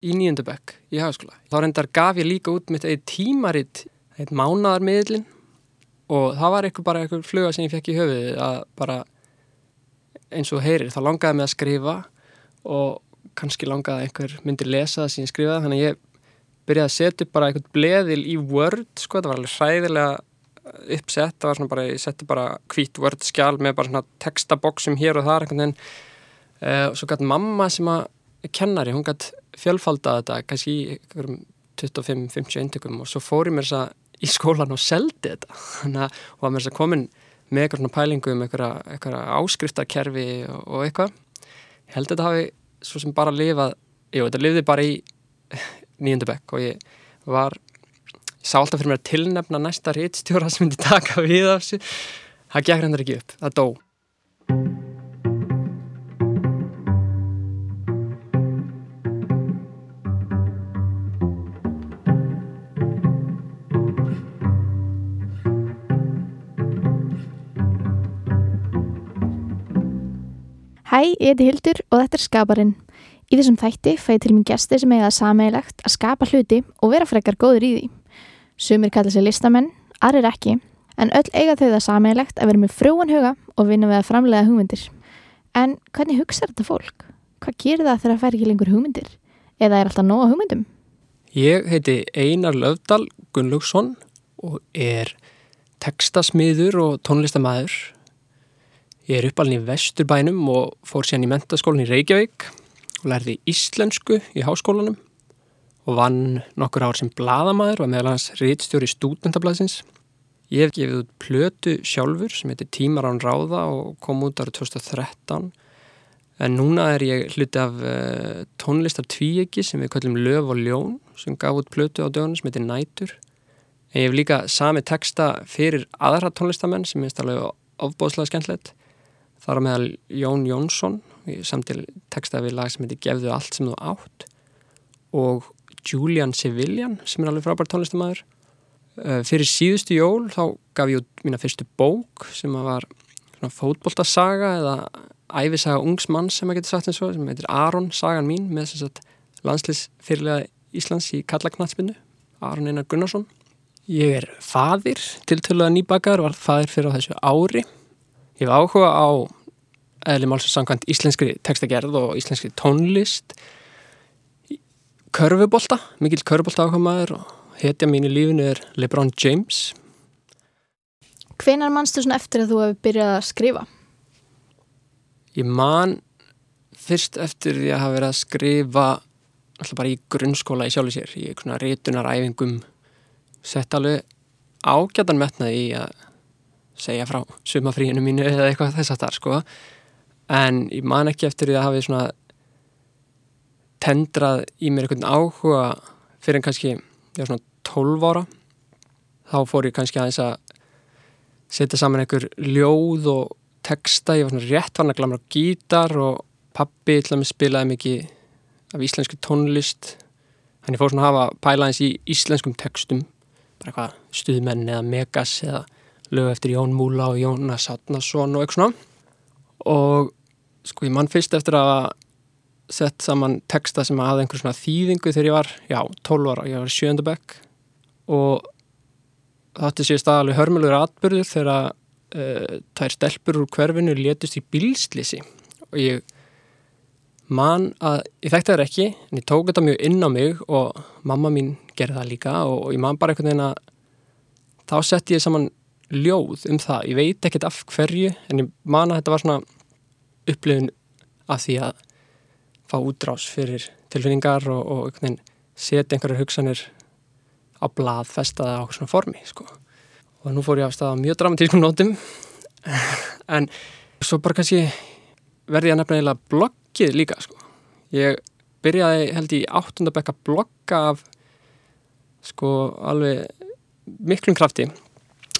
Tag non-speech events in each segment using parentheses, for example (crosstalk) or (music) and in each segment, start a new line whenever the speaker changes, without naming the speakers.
í nýjöndabökk í hagaskóla. Þá reyndar gaf ég líka út mitt eða tímaritt, eitt mánadarmiðlin og það var eitthvað bara eitthvað fluga sem ég fekk í höfuði að bara eins og heyrir, þá langaði mig að skrifa og kannski langaði einhver myndi lesa það sem ég skrifaði, þannig að ég byrjaði að setja bara eitthvað bleðil í Word, sko, þetta var alveg hræðilega uppsett, það var svona bara, ég setti bara hvít Word skjál með bara svona textaboksum hér og þar, einhvern veginn uh, svo gæti mamma sem að kennari, hún gæti fjölfaldað þetta, kannski í einhverjum 25-50 eintökum og svo fór ég mér þess að í skólan og seldi þetta. Að, og var mér þess að komin með eitthvað svona pælingu um eitthvað, eitthvað áskriftarkerfi og, og eitthvað. Ég held að þetta hafi svo sem bara lifað, jú, þetta lifði bara í nýjöndabekk og ég var ég sá alltaf fyrir mér að tilnefna næsta réttstjóra sem myndi taka við af þessu. Það gekk hendur ekki upp, það dó
Hæ, ég heiti Hildur og þetta er Skaparinn. Í þessum þætti fæði til mér gesti sem eiga sameigilegt að skapa hluti og vera frekar góður í því. Sumir kalla sér listamenn, aðrir ekki, en öll eiga þau það sameigilegt að vera með frúan huga og vinna við að framlega hugmyndir. En hvernig hugsaður þetta fólk? Hvað gerir það þegar það fær ekki lengur hugmyndir? Eða er alltaf nóga hugmyndum?
Ég heiti Einar Löfdal Gunnlaugsson og er tekstasmiður og tónlistamæður Ég er uppalinn í Vesturbænum og fór síðan í mentaskólan í Reykjavík og lærði íslensku í háskólanum og vann nokkur ár sem bladamæður og meðal hans rítstjóri stúdentablaðsins. Ég hef gefið út plötu sjálfur sem heitir Tímar án ráða og kom út ára 2013 en núna er ég hluti af uh, tónlistar tvíegi sem við kallum Löf og Ljón sem gaf út plötu á dögunum sem heitir Nætur. En ég hef líka sami texta fyrir aðra tónlistamenn sem minnst alveg ofbóðslega skemmtilegt Það var meðal Jón Jónsson samtil textaði við lag sem heitir Gefðu allt sem þú átt og Julian Sevillian sem er alveg frábært tónlistamæður. Fyrir síðustu jól þá gaf ég út mína fyrstu bók sem var fótboltasaga eða æfisaga ungsmann sem að geta sagt eins og sem heitir Aron, sagan mín með landslýsfyrirlega Íslands í Kallaknatsbyndu, Aron Einar Gunnarsson. Ég er fadir til töluða nýbakar, var fadir fyrir á þessu ári Ég hef áhuga á eðli málsins samkvæmt íslenskri textagerð og íslenskri tónlist. Körfubólta, mikill körfubólta áhuga maður og hetja mín í lífinu er LeBron James.
Hvenar mannstu svona eftir að þú hefur byrjað að skrifa?
Ég man fyrst eftir því að hafa verið að skrifa alltaf bara í grunnskóla í sjálfu sér í svona rétunaræfingum sett alveg ágætan metnaði í að segja frá sumafríinu mínu eða eitthvað þess að það sko. En ég man ekki eftir því að hafi svona tendrað í mér einhvern áhuga fyrir en kannski var svona 12 ára. Þá fór ég kannski aðeins að setja saman einhver ljóð og texta, ég var svona rétt vann að glamra gítar og pappi til að mig spilaði mikið af íslensku tónlist. Hann ég fór svona að hafa pælaðins í íslenskum textum bara eitthvað stuðmenn eða megas eða lög eftir Jón Múla og Jónas Átnason og eitthvað svona. Og sko ég mann fyrst eftir að sett saman texta sem hafði einhver svona þýðingu þegar ég var, já, 12 ára, ég var sjöndabökk og það séu staðalveg hörmulur atbyrður þegar uh, þær stelpur úr hverfinu létust í bílslisi og ég man að, ég þekkti það ekki en ég tók þetta mjög inn á mig og mamma mín gerði það líka og, og ég man bara einhvern veginn að þá sett ég saman ljóð um það, ég veit ekkert af hverju en ég man að þetta var svona upplifun af því að fá útrás fyrir tilfinningar og, og setja einhverjar hugsanir á blað festaða á svona formi sko. og nú fór ég af stað á mjög dramatískum nótum (laughs) en svo bara kannski verði ég að nefna eiginlega bloggið líka sko. ég byrjaði held í áttundabekka blogga af sko alveg miklum krafti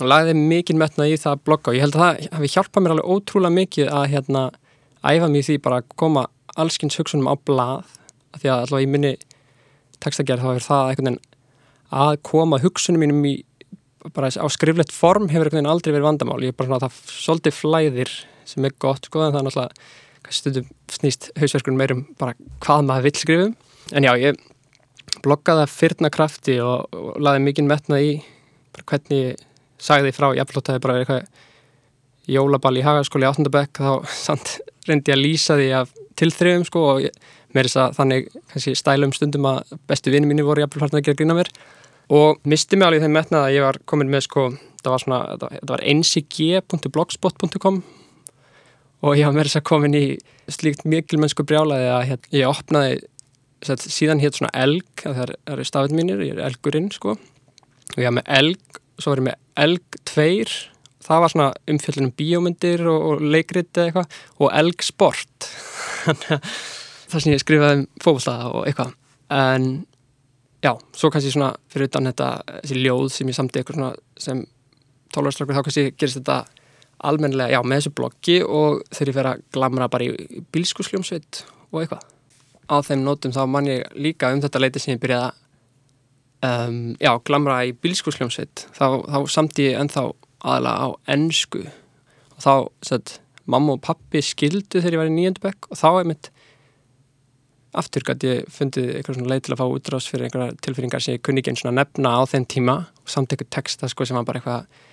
og lagði mikið metna í það blogga. Og ég held að það hefði hjálpað mér alveg ótrúlega mikið að hérna æfa mér því bara að koma allskynns hugsunum á blað. Af því að alltaf í minni textagerð þá er það einhvern veginn að koma hugsunum mínum í bara á skriflegt form hefur einhvern veginn aldrei verið vandamál. Ég er bara svona að það svolítið flæðir sem er gott sko en það er náttúrulega stundum snýst hausverkunum meirum bara hvað maður vil skrifum en já ég bloggaði að fyrna krafti og, og laði mikinn metnað í hvernig sagði frá jafnveg það er bara eitthvað jólaball í hagaskóli áttundabekk þá (laughs) samt reyndi ég að lýsa því af tilþrifum sko og mér er þess að þannig kannski stælum stundum að bestu vinni mínu voru jafnveg hlartin að gera grína mér. Og misti mig alveg þeim metnað að ég var komin með sko, það var svona, það var ncg.blogspot.com og ég var með þess að komin í slíkt mikilmennsku brjálaði að hér, ég opnaði set, síðan hér svona elg, það eru stafinn mínir, ég er elgurinn sko. Og ég var með elg, svo var ég með elg tveir, það var svona umfjöldunum bíómyndir og, og leikrit eða eitthvað. Og elg sport. (laughs) Það sem ég skrifaði um fókvöldaða og eitthvað. En já, svo kannski svona fyrir utan þetta, þessi ljóð sem ég samti eitthvað svona sem tólvarstrakkur þá kannski gerist þetta almenlega, já, með þessu bloggi og þegar ég fer að glamra bara í bílskusljómsveit og eitthvað. Á þeim nótum þá man ég líka um þetta leiti sem ég byrjaði að um, já, glamra í bílskusljómsveit þá, þá samt ég ennþá aðalega á ennsku og þá, sett, mamma og pappi skildu þegar ég var í nýjöndabekk og þá er mitt aftur gæti ég fundið eitthvað svona leið til að fá útrás fyrir einhverja tilfýringar sem ég kunni ekki einn svona nefna á þeim tíma. Og samt eitthvað texta sko sem var bara eitthvað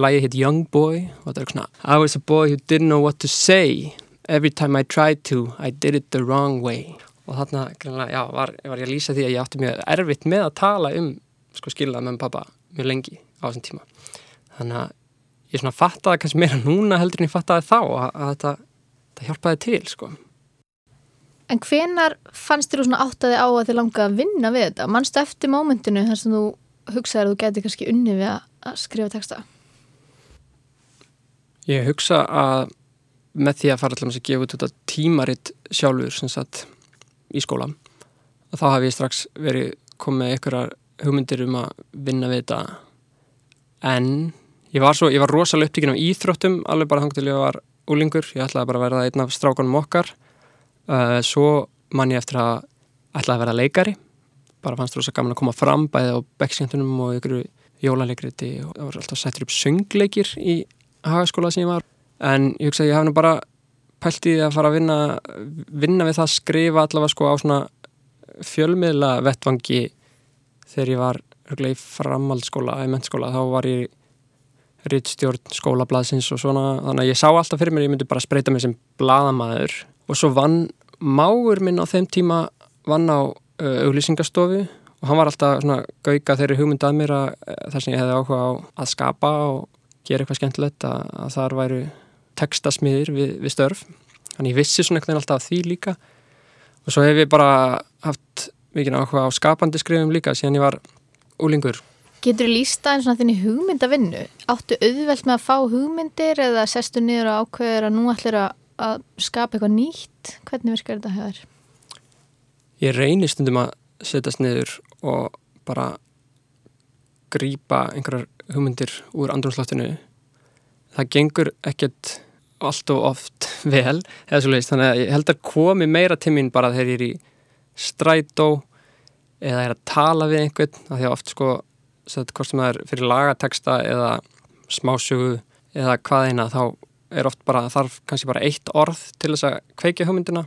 Lægi hitt Young Boy og það er svona I was a boy who didn't know what to say. Every time I tried to I did it the wrong way og þarna já, var, var ég að lýsa því að ég átti mjög erfitt með að tala um sko skilað með pappa mjög lengi á þessum tíma þannig að ég svona fattaði kannski meira núna heldur en ég fattaði þá að, að þetta, þetta hjálpaði til sko
En hvenar fannst þér svona áttaði á að þið langa að vinna við þetta? Mannstu eftir mómentinu þar sem þú hugsaði að þú geti kannski unni við að skrifa texta?
Ég hugsa að með því að fara með að gefa út þetta tímaritt sjálfur sem sagt í skóla þá haf ég strax verið komið einhverjar hugmyndir um að vinna við þetta. En ég var, svo, ég var rosalega upptíkin á íþróttum alveg bara þangt til ég var úlingur ég ætlaði bara að verða einn af strákanum okkar. Uh, svo man ég eftir að ætlaði að verða leikari. Bara fannst rosalega gaman að koma fram bæði á bekkskentunum og ykkur jólalegriti og það var alltaf sættur upp söngleikir í hagaskóla sem ég var. En ég hugsa að ég hef nú bara pælt í að fara að vinna vinna við það að skrifa allavega sko á svona fjölmiðla vettvangi þegar ég var í framhaldsskóla, í mentskóla þá var ég rittstjórn skólablaðsins og svona. Þannig að ég sá alltaf fyrir mér, ég myndi bara spreita mig sem bladamæður og svo vann máur minn á þeim tíma vann á auglýsingastofu. Og hann var alltaf svona gauga þeirri hugmynd að mér að þar sem ég hefði áhuga á að skapa og gera eitthvað skemmtilegt að, að þar væru tekstasmiðir við, við störf þannig ég vissi svona eitthvað alltaf því líka og svo hef ég bara haft mikið áhuga á skapandi skrifum líka síðan ég var úlingur
Getur þú lísta eins og þinni hugmyndavinnu? Áttu auðvelt með að fá hugmyndir eða sestu niður og ákveður að nú ætlir að skapa eitthvað nýtt? Hvernig virkar þetta hefur?
Ég reynir stundum að setjast niður og bara grýpa einhverjar hugmyndir úr andrumsloftinu það gengur ekkert allt og oft vel leist, þannig að ég held að komi meira tímin bara þegar ég er í strætó eða er að tala við einhvern af því að oft sko hvort sem það er fyrir lagateksta eða smásögu eða hvað eina þá er oft bara, þarf kannski bara eitt orð til þess að kveikja hugmyndina.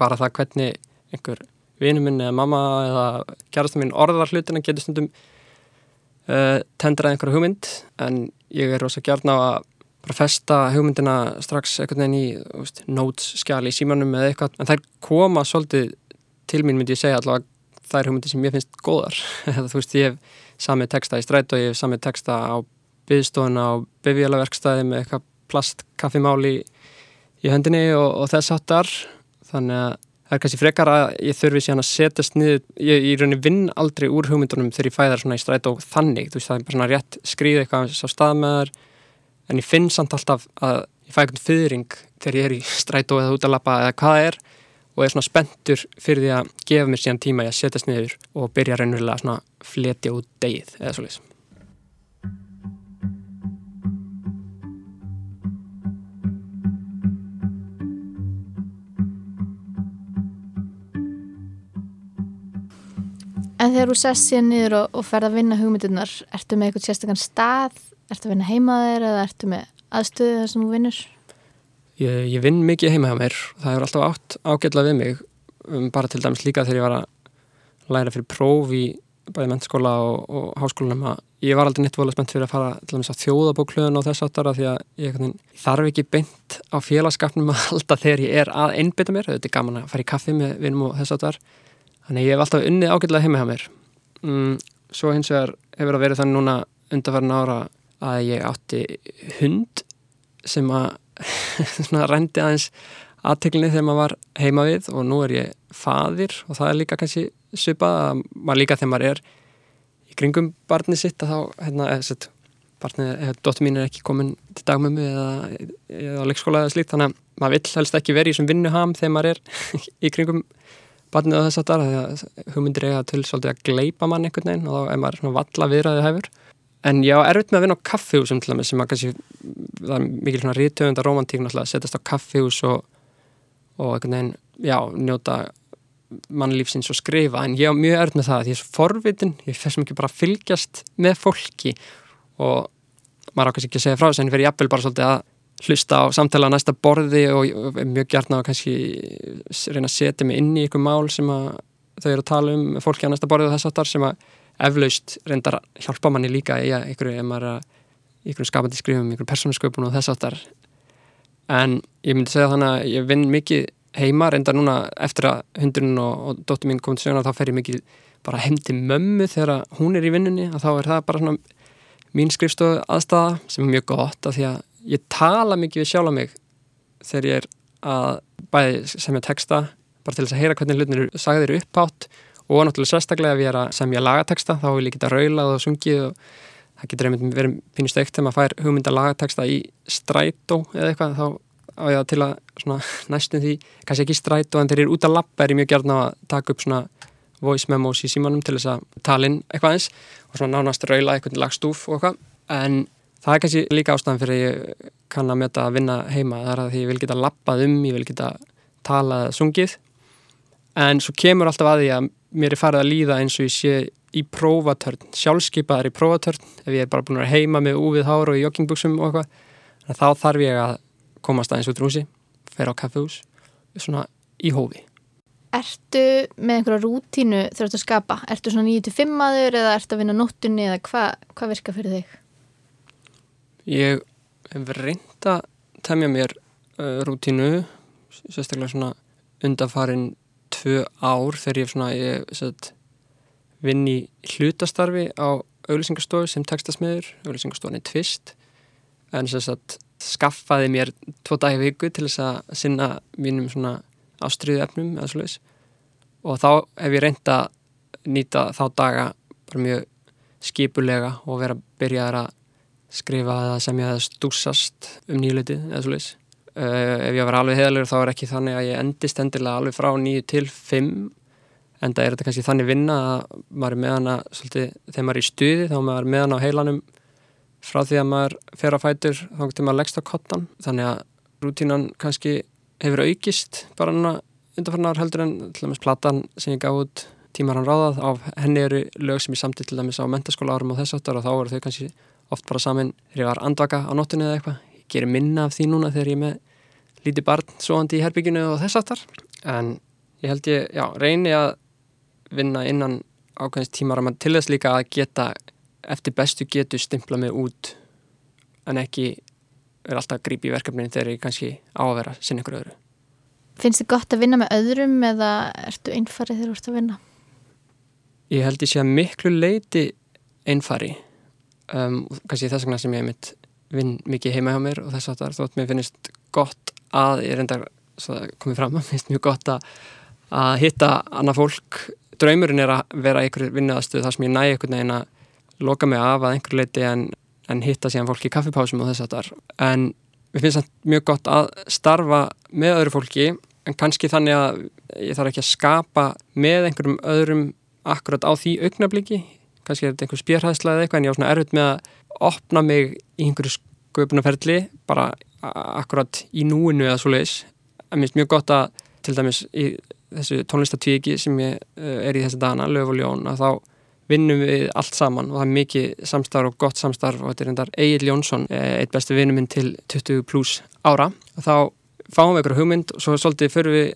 Bara það hvernig einhver vinuminn eða mamma eða kjærastum minn orðar hlutina getur stundum uh, tendraði einhverja hugmynd. En ég er rosa gjörn á að bara festa hugmyndina strax einhvern veginn í veist, notes skjali í símanum eða eitthvað, en þær koma svolítið til mín myndi ég segja allavega þær hugmyndir sem ég finnst góðar. (laughs) Þú veist ég hef samið texta í stræt og ég hef samið texta á byggstofuna á bifjalaverkstæði með eitthvað plastkaffimáli í höndinni og, og þess áttar þannig að það er kannski frekar að ég þurfi síðan að setjast niður, ég í rauninni vinn aldrei úr hugmyndunum þegar ég fæðar svona í stræt og þannig, þú veist það er bara svona rétt skrýð eitthvað á stað með þar en ég finn samt alltaf að ég fæ eitthvað fyrring þegar ég er í stræt og eða út að lappa eða hvað það er og er svona spentur fyrir því að gefa mér síðan tíma ég að setjast niður og byrja raunverulega svona fletja út degið eða svolítið
En þegar þú sest síðan niður og, og ferð að vinna hugmyndunar, ertu með eitthvað sérstakann stað, ertu að vinna heimaðir eða ertu með aðstöðu þar sem þú vinnur?
Ég, ég vinn mikið heima hjá mér, það er alltaf átt ágjörlega við mig, um, bara til dæmis líka þegar ég var að læra fyrir próf í bæði mentaskóla og, og háskólanum að ég var aldrei neitt volið spennt fyrir að fara til að þjóðabóklöðun og þess aftara því að ég þarf ekki beint á félagskapnum að halda þegar ég er að einbytta mér. Þetta er gaman að fara í kaffi með vinum og þess aftar þannig ég hef alltaf unnið ágætlega heima hjá mér. Mm, svo hins vegar hefur það verið þannig núna undarfærin ára að ég átti hund sem að (laughs) rændi aðeins aðteklinni þegar maður var heima við og nú er ég fadir og það er líka kannski svipað að maður líka þegar maður er í kringum barnið sitt að þá, hérna, eða sett barnið, eða dóttur mín er ekki komin til dagmömmu eða, eða leikskóla eða slíkt, þannig að maður vill helst ekki verið í þessum vinnuham þegar maður er (laughs) í kringum barnið og þess að það því að hugmyndir eiga til svolítið að gleipa mann einhvern veginn og þá er maður svona valla viðræðið hefur en já, erfitt með að vinna á kaffihúsum til dæmis sem að kannski, það er mikil svona rítöfunda romantík náttúrulega að setjast á kaffihús og, og einhvern veginn, já, njóta mannlífsins og skrifa. En ég á mjög erð með það því ég er svo forvitin ég fess mikið bara að fylgjast með fólki. Og maður ákveðs ekki að segja frá þess en fyrir jafnvel bara svolítið að hlusta á samtala á næsta borði og mjög gert ná að kannski reyna að setja mig inn í ykkur mál sem að þau eru að tala um fólki á næsta borði og þess aftar sem að eflaust reyndar hjálpa manni líka í er ykkur skapandi skrifum, ykkur persónasköpun og þess aftar en ég myndi segja þannig að ég vinn mikið heima reynda núna eftir að hundurinn og, og dóttur mín komið til sjöna þá fer ég mikið bara heim til mömmu þegar hún er í vinnunni og þá er það bara svona mín skrifstofu aðstæða sem er mjög gott af því að ég tala mikið við sjálf á mig þegar ég er að bæði semja texta bara til þess að heyra hvernig hlutin eru sagðir uppátt og náttúrulega sérstaklega ef ég er að semja lagateksta þá vil ég geta raulað og sungið og það getur einmitt verið pínust eitt þegar maður fær hugmynda lagateksta í strætó eða eitthvað þá á ég til að (laughs) næstum því, kannski ekki strætó en þegar ég er út að lappa er ég mjög gert að taka upp svona voice memos í símanum til þess að tala inn eitthvað eins og svona nánast raula eitthvað lagstúf og eitthvað. En það er kannski líka ástæðan fyrir að ég kann að mjöta að vinna heima það er að ég vil geta lappað um, ég vil geta talað sungið. En svo kemur alltaf að því að mér er farið að líða eins og ég sé í prófatörn, sjálfskeipaðar í prófatörn ef ég er bara búin að heima með úvið hár og í joggingbuksum og eitthvað þá þarf ég að komast aðeins út rúsi, fer á kaffehús svona í hófi
Ertu með einhverja rútínu ert að skapa? Ertu svona 9-5 aður eða ertu að vinna nóttunni eða hvað hva virka fyrir þig?
Ég hef reynd að temja mér uh, rútínu sérstaklega svona undanfarin tvö ár þegar ég, svona, ég set, vinn í hlutastarfi á auðlýsingarstofu sem textasmiður, auðlýsingarstofni Tvist en sérstaklega skaffaði mér tvo dagi viku til þess að sinna mínum svona ástriðu efnum eða slúðis og þá hef ég reynd að nýta þá daga bara mjög skipulega og vera að byrja að skrifa eða semja eða stúsast um nýluti eða slúðis ef ég var alveg heðalegur þá er ekki þannig að ég endist endilega alveg frá nýju til fimm en það er þetta kannski þannig vinna að maður er með hana svolítið, þegar maður er í stuði þá maður er með hana á heilanum. Frá því að maður fer að fætur þá getur maður leggst á kottan. Þannig að rútínan kannski hefur aukist bara núna undanfarnar heldur en til dæmis platan sem ég gaf út tímar hann ráðað á henni eru lög sem ég samtitt til dæmis á mentaskóla árum og þess aftar og þá eru þau kannski oft bara saman þegar ég var andvaka á nóttunni eða eitthvað. Ég gerir minna af því núna þegar ég er með líti barn svoandi í herbygginu og þess aftar en ég held ég, já, reyni að vinna innan ákveðins tímar til þess líka að geta eftir bestu getur stimpla mig út en ekki er alltaf að grípa í verkefninu þegar ég kannski á að vera sinni ykkur öðru.
Finnst þið gott að vinna með öðrum eða ertu einfari þegar þú ert að vinna?
Ég held ég sé að miklu leiti einfari. Um, kannski þess vegna sem ég mitt vinn mikið heima hjá mér og þess að það er þótt mér finnist gott að ég reyndar komið fram (laughs) að finnst mjög gott að, að hitta annað fólk. Draumurinn er að vera ykkur vinnaðastuð þar sem ég næ ykkur neina loka mig af að einhver leiti en, en hitta síðan fólki í kaffipásum og þess að þar en mér finnst það mjög gott að starfa með öðru fólki en kannski þannig að ég þarf ekki að skapa með einhverjum öðrum akkurat á því augnabliki kannski er þetta einhver spjörhæðsla eða eitthvað en ég á svona erfitt með að opna mig í einhverju sköpunarferðli bara akkurat í núinu eða svo leiðis en mér finnst mjög gott að til dæmis í þessu tónlistatvíki sem ég eh, er í þessi dana, Löf og Ljón að þá vinnum við allt saman og það er mikið samstarf og gott samstarf og þetta er endar Egil Jónsson, eh, eitt bestu vinnum minn til 20 pluss ára. Og þá fáum við eitthvað hugmynd og svo svolítið fyrir við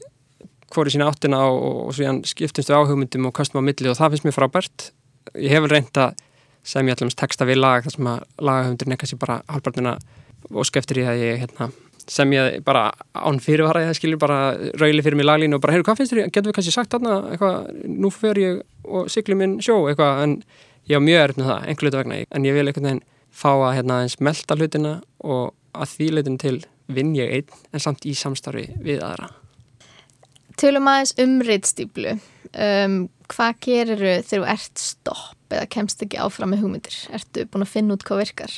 hvori sína áttina og, og svo skiptumst við áhugmyndum og kastum á milli og það finnst mér frábært. Ég hef vel reynd að semja allmest texta við lag þar sem að lagahöfundur nekka sér bara halvpartina og skeftir í að ég hérna, semja bara án fyrirvara ég skilur bara rauli fyrir mig laglínu og bara heyrðu hvað finnst þér, getur við kannski sagt þarna eitthvað, nú fer ég og syklu minn sjó eitthvað en ég á mjög erf með það, einhver hlutu vegna en ég vil einhvern veginn fá að hérna eins melda hlutina og að því leitin til vinn ég einn en samt í samstarfi við aðra
Tölum aðeins um reytstýplu um, hvað gerir þegar þú ert stopp eða kemst ekki áfram með hugmyndir? Ertu búin að finna út hvað virkar?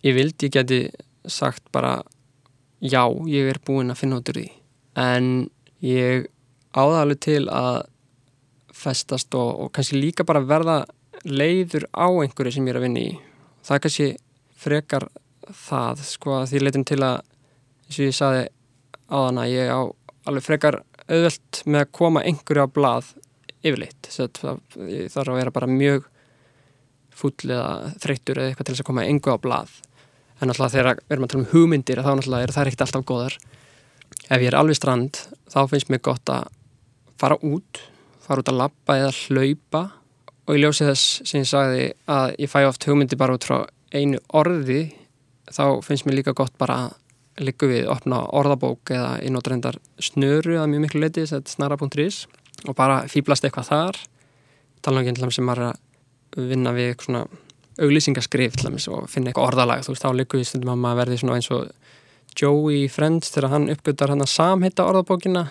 Ég vildi ég geti sagt bara já, ég er búin að finna út úr því. En ég áðalur til að festast og, og kannski líka bara verða leiður á einhverju sem ég er að vinna í. Það er kannski frekar það sko að því leitum til að eins og ég saði á þann að ég á alveg frekar auðvelt með að koma einhverju á blað yfirleitt. Það þarf að vera bara mjög full eða þreyttur eða eitthvað til þess að koma einhverju á blað en náttúrulega þegar við erum að tala um hugmyndir þá náttúrulega er það ekkert alltaf góðar. Ef ég er alveg strand þá finnst mér gott að fara út fara út að lappa eða hlaupa. Og ég ljósi þess sem ég sagði að ég fæ oft hugmyndi bara út frá einu orði þá finnst mér líka gott bara að líku við opna orðabók eða ég notur hendar snöru að mjög miklu leiti snara.is og bara fýblast eitthvað þar. Tala um ekki sem maður að vinna við svona auglýsingaskrif og finna eitthvað orðalag. Þú veist þá líku við stundum að maður verði svona eins og Joey Friends þegar hann uppgötar hann að samhitta orðabókina.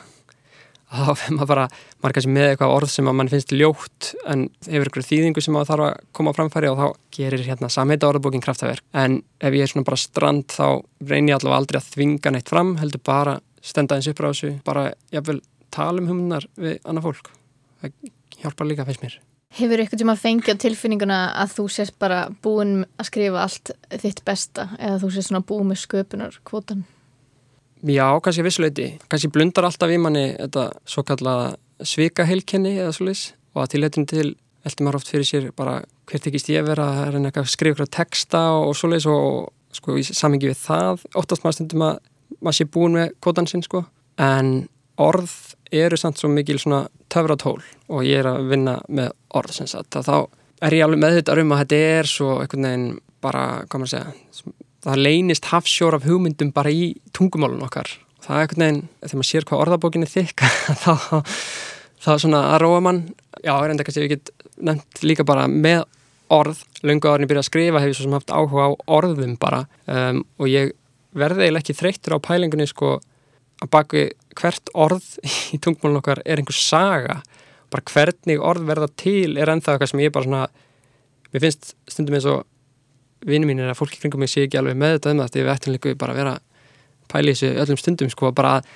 Þá fyrir maður bara, maður er kannski með eitthvað orð sem að mann finnst ljótt en hefur ykkur þýðingu sem maður þarf að koma framfæri og þá gerir hérna samheita orðbókin kraftaverk. En ef ég er svona bara strand þá reynir ég allavega aldrei að þvinga neitt fram heldur bara stenda eins upp á þessu bara jáfnvel tala um humunar við annað fólk. Það hjálpar líka fyrst mér
Hefur ykkur tíma fengið á tilfinninguna að þú sést bara búin að skrifa allt þitt besta eða þú sést svona búin með sköpunar kvotan?
Já, kannski vissuleiti. Kannski blundar alltaf í manni þetta svo kalla svikaheilkenni eða svolítið og að tilhættin til veldi maður oft fyrir sér bara hvert ekkist ég vera að reyna að skrifa ykkur texta og svolítið og sko í samhengi við það óttast maður stundum að maður sé búin með kvotan sinn sko en orð eru samt svo mikil svona töfratól og ég er að vinna með orð sem sagt. Að þá er ég alveg meðhuttar um að þetta er svo einhvern veginn bara, hvað maður segja það leynist hafsjór af hugmyndum bara í tungumálun okkar. Það er eitthvað neginn, þegar maður sér hvað orðabókin er þykk (laughs) þá, þá svona að róa mann. Já, er enda kannski ég get nefnt líka bara með orð. Lunga árin ég byrja að skrifa hefur svo sem haft áhuga á orðum bara. Um, og ég verði eiginlega ekki þreyttur á pælingunni sko að baki hvert orð í tungumálun okkar er einhver saga. Bara hvernig orð verða til er ennþá eitthvað sem ég bara svona mér finnst stundum eins og vinnu mín er að fólki kringum mig sé ekki alveg með þetta um það því við ættum líka bara að vera pæli þessu öllum stundum sko bara að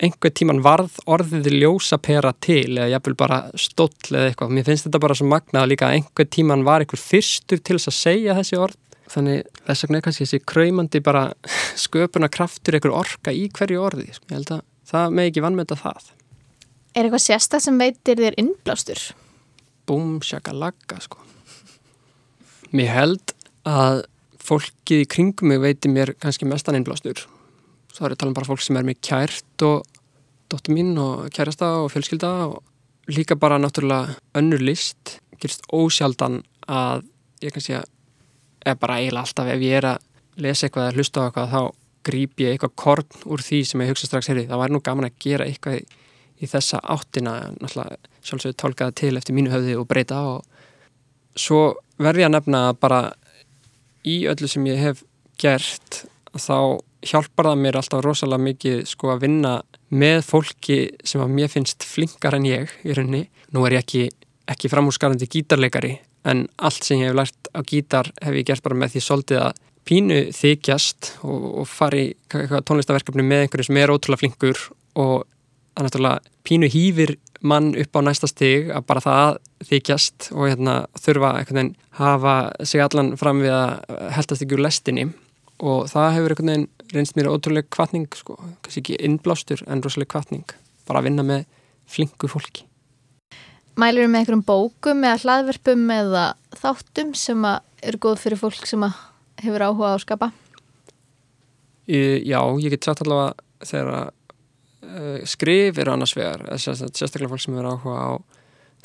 einhver tíman varð orðið ljósa pera til eða jafnvel bara stóll eða eitthvað. Mér finnst þetta bara svo magnað að líka einhver tíman var einhver fyrstur til þess að segja þessi orð. Þannig þess er kannski þessi kræmandi bara (laughs) sköpuna kraftur einhver orka í hverju orði sko. ég held að það með ekki vannmynda það.
Er eitthvað sérsta sem veitir þér innblástur?
Búm, shakalaka sko. Mér held að fólkið í kringum mig veitir mér kannski mestan einblástur þá er ég að tala um bara fólk sem er mér kært og dóttur mín og kærasta og fjölskylda og líka bara náttúrulega önnur list. Gerist ósjaldan að ég kannski að er bara eiginlega alltaf ef ég er að lesa eitthvað eða hlusta á eitthvað þá grýp ég eitthvað korn úr því sem ég hugsa strax heyri, það var nú gaman að gera eitthvað í, í þessa áttina náttúrulega sjálfsögur tólkaða til eftir mínu höfði og breyta og svo verði ég að nefna bara í öllu sem ég hef gert þá hjálpar það mér alltaf rosalega mikið sko að vinna með fólki sem að mér finnst flinkar en ég í rauninni. Nú er ég ekki, ekki framhúsgarandi gítarleikari en allt sem ég hef lært á gítar hef ég gert bara með því svolítið að pínu þykjast og, og fari tónlistaverkefni með einhverju sem er ótrúlega flinkur og að náttúrulega pínu hýfir mann upp á næsta stig að bara það þykjast og hérna, þurfa veginn hafa sig allan fram við að heldast ekki úr lestinni. Og það hefur einhvern veginn reynst mér ótrúlega kvartning sko, kannski ekki innblástur en rosalega kvartning, bara að vinna með flinku fólki.
Mælur þú með einhverjum bókum eða hlaðverpum eða þáttum sem eru góð fyrir fólk sem hefur áhuga á að skapa?
Já, ég get sagt allavega þegar uh, skrif eru annars vegar, sérstaklega fólk sem eru áhuga á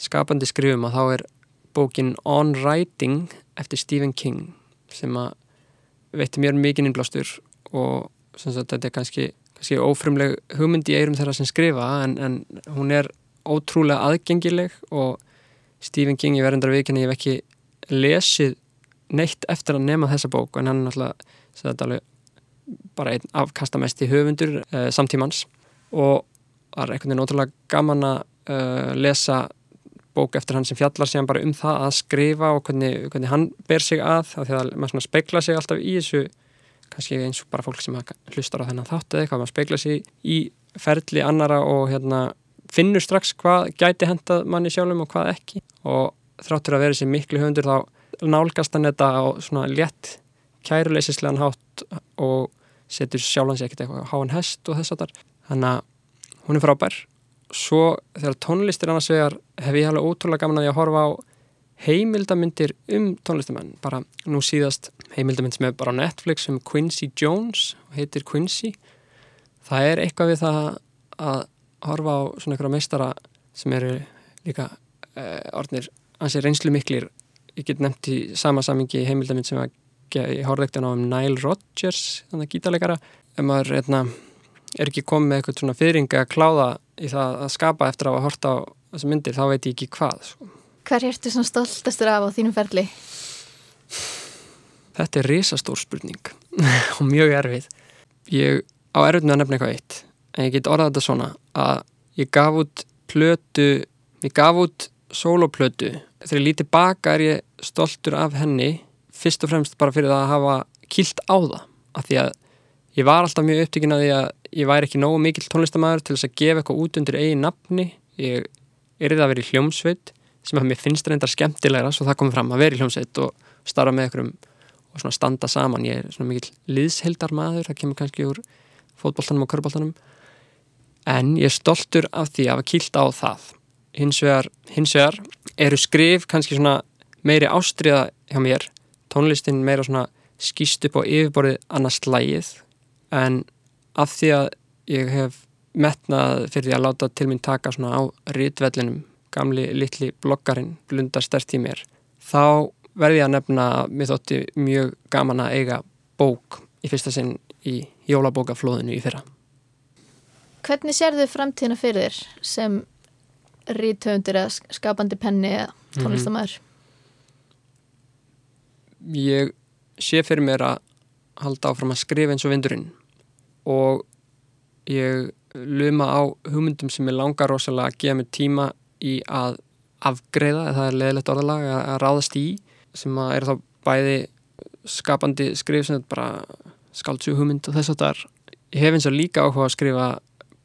skapandi skrifum að þá er bókin On Writing eftir Stephen King sem að veitir mér mikinn innblástur og sagt, þetta er kannski, kannski ófrumleg hugmynd í eirum þeirra sem skrifa en, en hún er ótrúlega aðgengileg og Stephen King, ég verðindar viðkynni, ég hef ekki lesið neitt eftir að nema þessa bók en hann er náttúrulega bara einn afkastamesti höfundur uh, samtímans. Og það er einhvern veginn ótrúlega gaman að uh, lesa bók eftir hann sem fjallar sig bara um það að skrifa og hvernig, hvernig hann ber sig að þá því að maður speikla sig alltaf í þessu kannski eins og bara fólk sem hlustar á þennan þátt eða eitthvað, maður speikla sig í ferli annara og hérna finnur strax hvað gæti hendað manni sjálfum og hvað ekki. Og þráttur að vera þessi miklu höfundur þá nálgast hann þetta á svona létt kæruleysislegan hátt og setur sjálfans ekkert eitthvað háan hest og þess að þar þannig að hún er frábær. Svo þegar tónlistir annars vegar hef ég alveg ótrúlega gaman að ég að horfa á heimildamindir um tónlistamenn. Bara nú síðast heimildamind sem er bara á Netflix um Quincy Jones heitir Quincy. Það er eitthvað við það að horfa á svona ykkur meistara sem eru líka eh, orðnir ansið reynslu miklir ég get nefnt í sama samingi heimildamind sem að ég horfði ekkert á um Nile Rodgers þannig að gítalegara ef maður eitna, hérna, er ekki komið með eitthvað svona fyrringa að kláða í það að skapa eftir að hafa hort á þessu myndir þá veit ég ekki hvað sko.
Hver ertu svona stoltastur af á þínum ferli?
Þetta er risastór spurning (laughs) og mjög erfið ég á erfið með að nefna eitthvað eitt en ég get orðað þetta svona að ég gaf út plötu ég gaf út soloplötu þegar ég lítið baka er ég stoltur af henni fyrst og fremst bara fyrir að hafa kilt á það af því að ég var alltaf mjög upptökin að því að ég væri ekki nógu mikil tónlistamæður til þess að gefa eitthvað út undir eigi nafni. Ég er það að vera í hljómsveit sem að mér finnst reyndar skemmtilegra svo það komið fram að vera í hljómsveit og starfa með einhverjum og svona standa saman. Ég er svona mikil liðshildar maður það kemur kannski úr fótbolltanum og körbóltanum en ég er stoltur af því að hafa kilt á það. Hins vegar, hins vegar eru skrif kannski svona meiri ástriða hjá mér tónlistin meira svona skýst upp á yfirborðið annars slægið en af því að ég hef metnað fyrir því að láta til mín taka svona á rítvellinum gamli litli bloggarinn blundar stert í mér þá verði ég að nefna mér þótti mjög gaman að eiga bók í fyrsta sinn í jólabókaflóðinu í fyrra
Hvernig sér þau framtíðina fyrir þér sem rítöfundur eða skapandi penni eða mhm. tónlistamæður? Mm -hmm
ég sé fyrir mér að halda áfram að skrifa eins og vindurinn. Og ég luma á hugmyndum sem ég langar rosalega að gefa mig tíma í að afgreða, það er leðilegt orðalag að ráðast í sem að er þá bæði skapandi skrif sem er bara skaldsjú hugmynd og þess að það er ég hef eins og líka áhuga að skrifa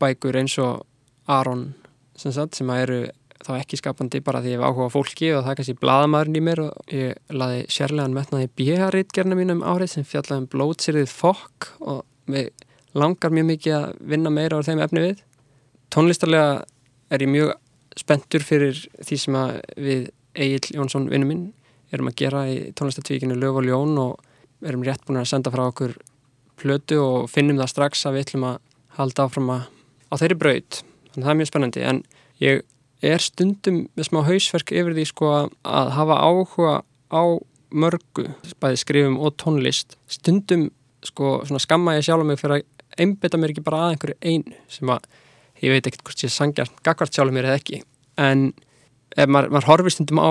bækur eins og Aron sem, sagt, sem að eru þá ekki skapandi bara því ég hef áhuga fólki og það er kannski bladamæðurinn í mér og ég laði sérlegan metnaði bíharitgerna mínum árið sem fjallaði um blótsýrið fokk og mig langar mjög mikið að vinna meira á þeim efni við. Tónlistarlega er ég mjög spenntur fyrir því sem við Egil Jónsson vinnu minn erum að gera í tónlistartvíkinu Löf og Ljón og erum rétt búin að senda frá okkur plötu og finnum það strax að við ætlum að halda áfram að á þeirri braut. Þannig að það er mjög spennandi en ég er stundum með smá hausverk yfir því sko að hafa áhuga á mörgu, bæði skrifum og tónlist. Stundum sko skamma ég sjálf mig fyrir að einbeta mér ekki bara að einhverju einu sem að ég veit ekkert hvort ég sangja gagvart sjálf mér eða ekki. En ef maður, maður horfir stundum á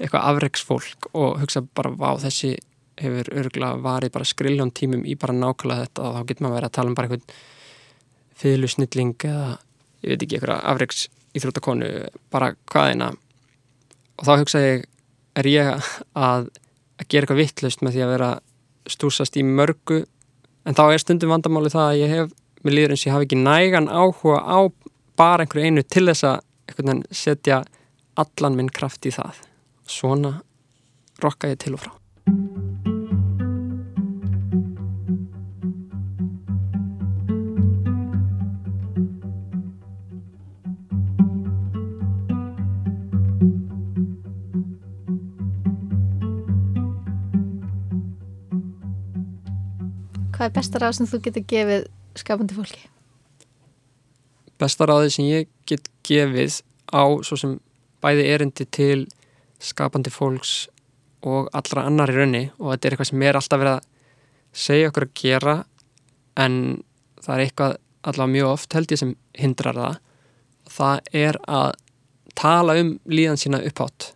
eitthvað afreiksfólk og hugsa bara á þessi hefur örgulega varið bara skriljón tímum í bara nákvæmlega þetta og þá getur maður verið að tala um bara einhvern fyrirlusnilling eða ég veit ekki eitthvað afreiks íþróttakonu bara hvaðina og þá hugsa ég er ég að, að gera eitthvað vittlust með því að vera stúsast í mörgu? En þá er stundum vandamáli það að ég hef með líður eins og ég hafi ekki nægan áhuga á bara einhverju einu til þess að setja allan minn kraft í það. Svona rokka ég til og frá
Hvað er besta ráð sem þú getur gefið skapandi fólki?
besta ráði sem ég get gefið á svo sem bæði erindi til skapandi fólks og allra annar í raunni og þetta er eitthvað sem er alltaf verið að segja okkur að gera en það er eitthvað allavega mjög oft held ég sem hindrar það það er að tala um líðan sína upphátt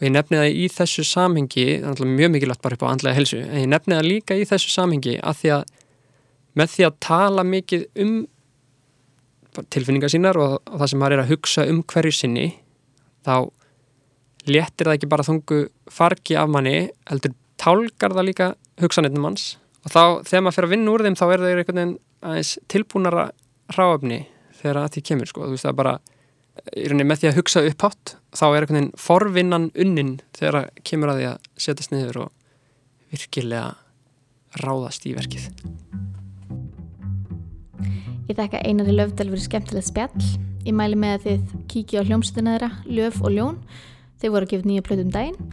og ég nefni það í þessu samhengi mjög mikilvægt bara upp á andlega helsu en ég nefni það líka í þessu samhengi að því að með því að tala mikið um tilfinningar sínar og, og það sem maður er að hugsa um hverju sinni þá léttir það ekki bara þungu fargi af manni heldur tálgar það líka hugsanetnum manns. Og þá þegar maður fyrir að vinna úr þeim þá er það einhvern veginn aðeins tilbúnara ráöfni þegar að því kemur sko, þú veist það bara í rauninni með því að hugsa upp hátt þá er einhvern veginn forvinnan unnin þegar að kemur að því að setjast niður og virkilega ráðast í verkið
Ég þekka einari löfdal fyrir skemmtilegt spjall. Ég mæli með að þið kíkja á hljómsveituna þeirra, Löf og Ljón. Þeir voru að gefa nýja plötu um daginn.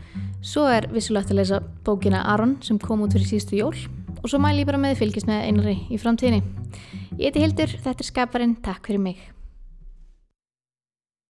Svo er vissulegt að lesa bókina Aron sem kom út fyrir síðustu jól. Og svo mæli ég bara með að fylgjast með einari í framtíðinni. Ég heiti Hildur, þetta er Skaparinn, takk fyrir mig.